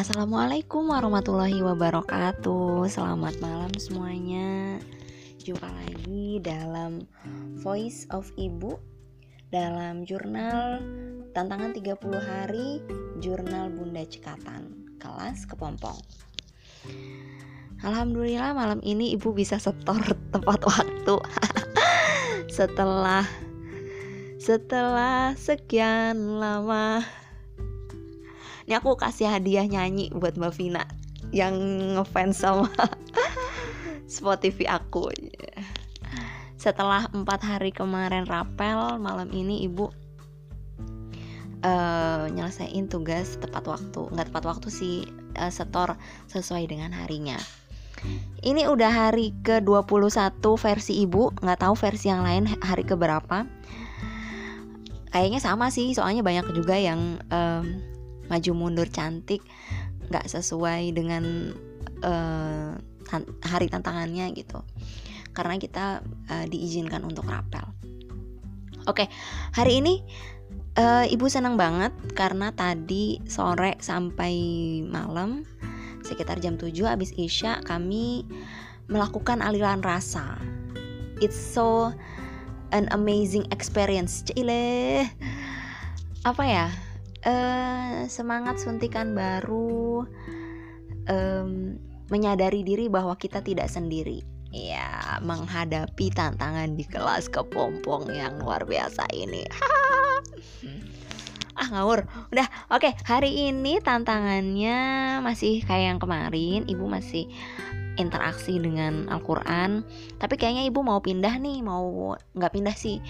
Assalamualaikum warahmatullahi wabarakatuh. Selamat malam semuanya. Jumpa lagi dalam Voice of Ibu Dalam jurnal Tantangan 30 hari Jurnal Bunda Cekatan Kelas Kepompong. Alhamdulillah malam ini ibu bisa setor tepat waktu. Setelah Setelah sekian lama ini aku kasih hadiah nyanyi buat Mbak Vina yang ngefans sama Spotify aku. Setelah empat hari kemarin rapel malam ini ibu uh, nyelesain tugas tepat waktu. Nggak tepat waktu sih uh, setor sesuai dengan harinya. Ini udah hari ke 21 versi ibu. Nggak tahu versi yang lain hari ke berapa kayaknya sama sih soalnya banyak juga yang um, maju mundur cantik nggak sesuai dengan uh, hari tantangannya gitu. Karena kita uh, diizinkan untuk rapel. Oke hari ini uh, ibu senang banget karena tadi sore sampai malam sekitar jam 7 habis isya kami melakukan aliran rasa. It's so an amazing experience. Cile apa ya uh, semangat suntikan baru. Um, menyadari diri bahwa kita tidak sendiri. Ya menghadapi tantangan di kelas kepompong yang luar biasa ini. Ah ngawur. Udah oke. Okay, hari ini tantangannya masih kayak yang kemarin. Ibu masih interaksi dengan Al-Quran. Tapi kayaknya ibu mau pindah nih. Mau nggak pindah sih.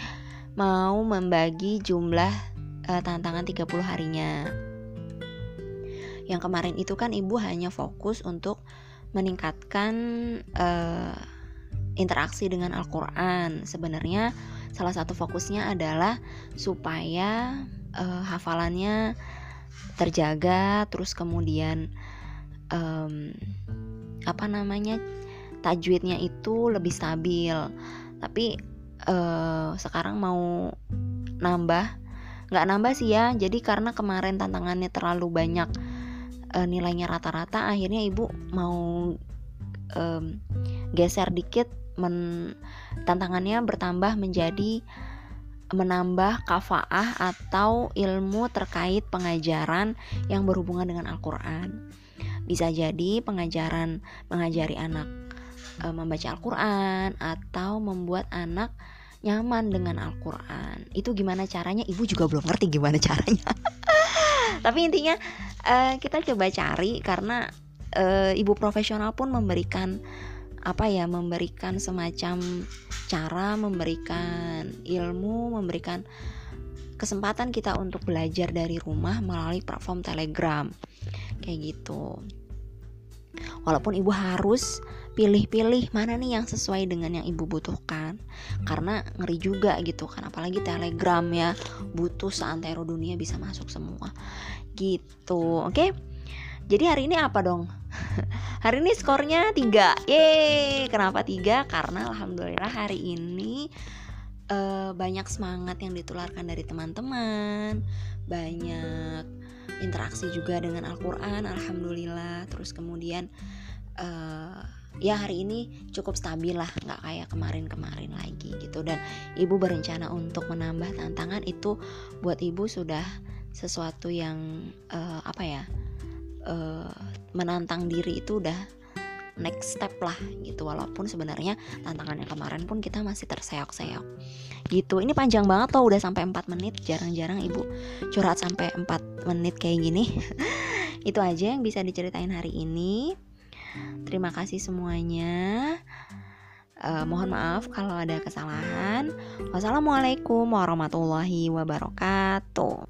Mau membagi jumlah uh, tantangan 30 harinya. Yang kemarin itu kan ibu hanya fokus untuk meningkatkan uh, interaksi dengan Al-Qur'an. Sebenarnya salah satu fokusnya adalah supaya uh, hafalannya terjaga terus kemudian um, apa namanya tajwidnya itu lebih stabil tapi uh, sekarang mau nambah nggak nambah sih ya jadi karena kemarin tantangannya terlalu banyak uh, nilainya rata-rata akhirnya ibu mau um, geser dikit men tantangannya bertambah menjadi menambah kafaah atau ilmu terkait pengajaran yang berhubungan dengan Al-Qur'an. Bisa jadi pengajaran mengajari anak e, membaca Al-Qur'an atau membuat anak nyaman dengan Al-Quran. Itu gimana caranya? Ibu juga belum ngerti gimana caranya. Tapi intinya uh, kita coba cari karena uh, ibu profesional pun memberikan apa ya memberikan semacam cara memberikan ilmu memberikan kesempatan kita untuk belajar dari rumah melalui platform Telegram. Kayak gitu. Walaupun ibu harus pilih-pilih mana nih yang sesuai dengan yang ibu butuhkan. Karena ngeri juga gitu kan apalagi telegram ya butuh seantero dunia bisa masuk semua. Gitu oke? Okay? jadi hari ini apa dong? Hari ini skornya tiga. Yeay kenapa tiga? Karena alhamdulillah hari ini uh, banyak semangat yang ditularkan dari teman-teman. Banyak interaksi juga dengan Al-Quran Alhamdulillah. Terus kemudian uh, ya hari ini cukup stabil lah nggak kayak kemarin-kemarin lagi gitu. Dan ibu berencana untuk menambah tantangan itu buat ibu sudah sesuatu yang uh, apa ya uh, menantang diri itu udah next step lah gitu. Walaupun sebenarnya tantangan yang kemarin pun kita masih terseok-seok gitu. Ini panjang banget loh udah sampai 4 menit. Jarang-jarang ibu curhat sampai 4 menit kayak gini. Itu aja yang bisa diceritain hari ini Terima kasih semuanya. Uh, mohon maaf kalau ada kesalahan. Wassalamualaikum warahmatullahi wabarakatuh.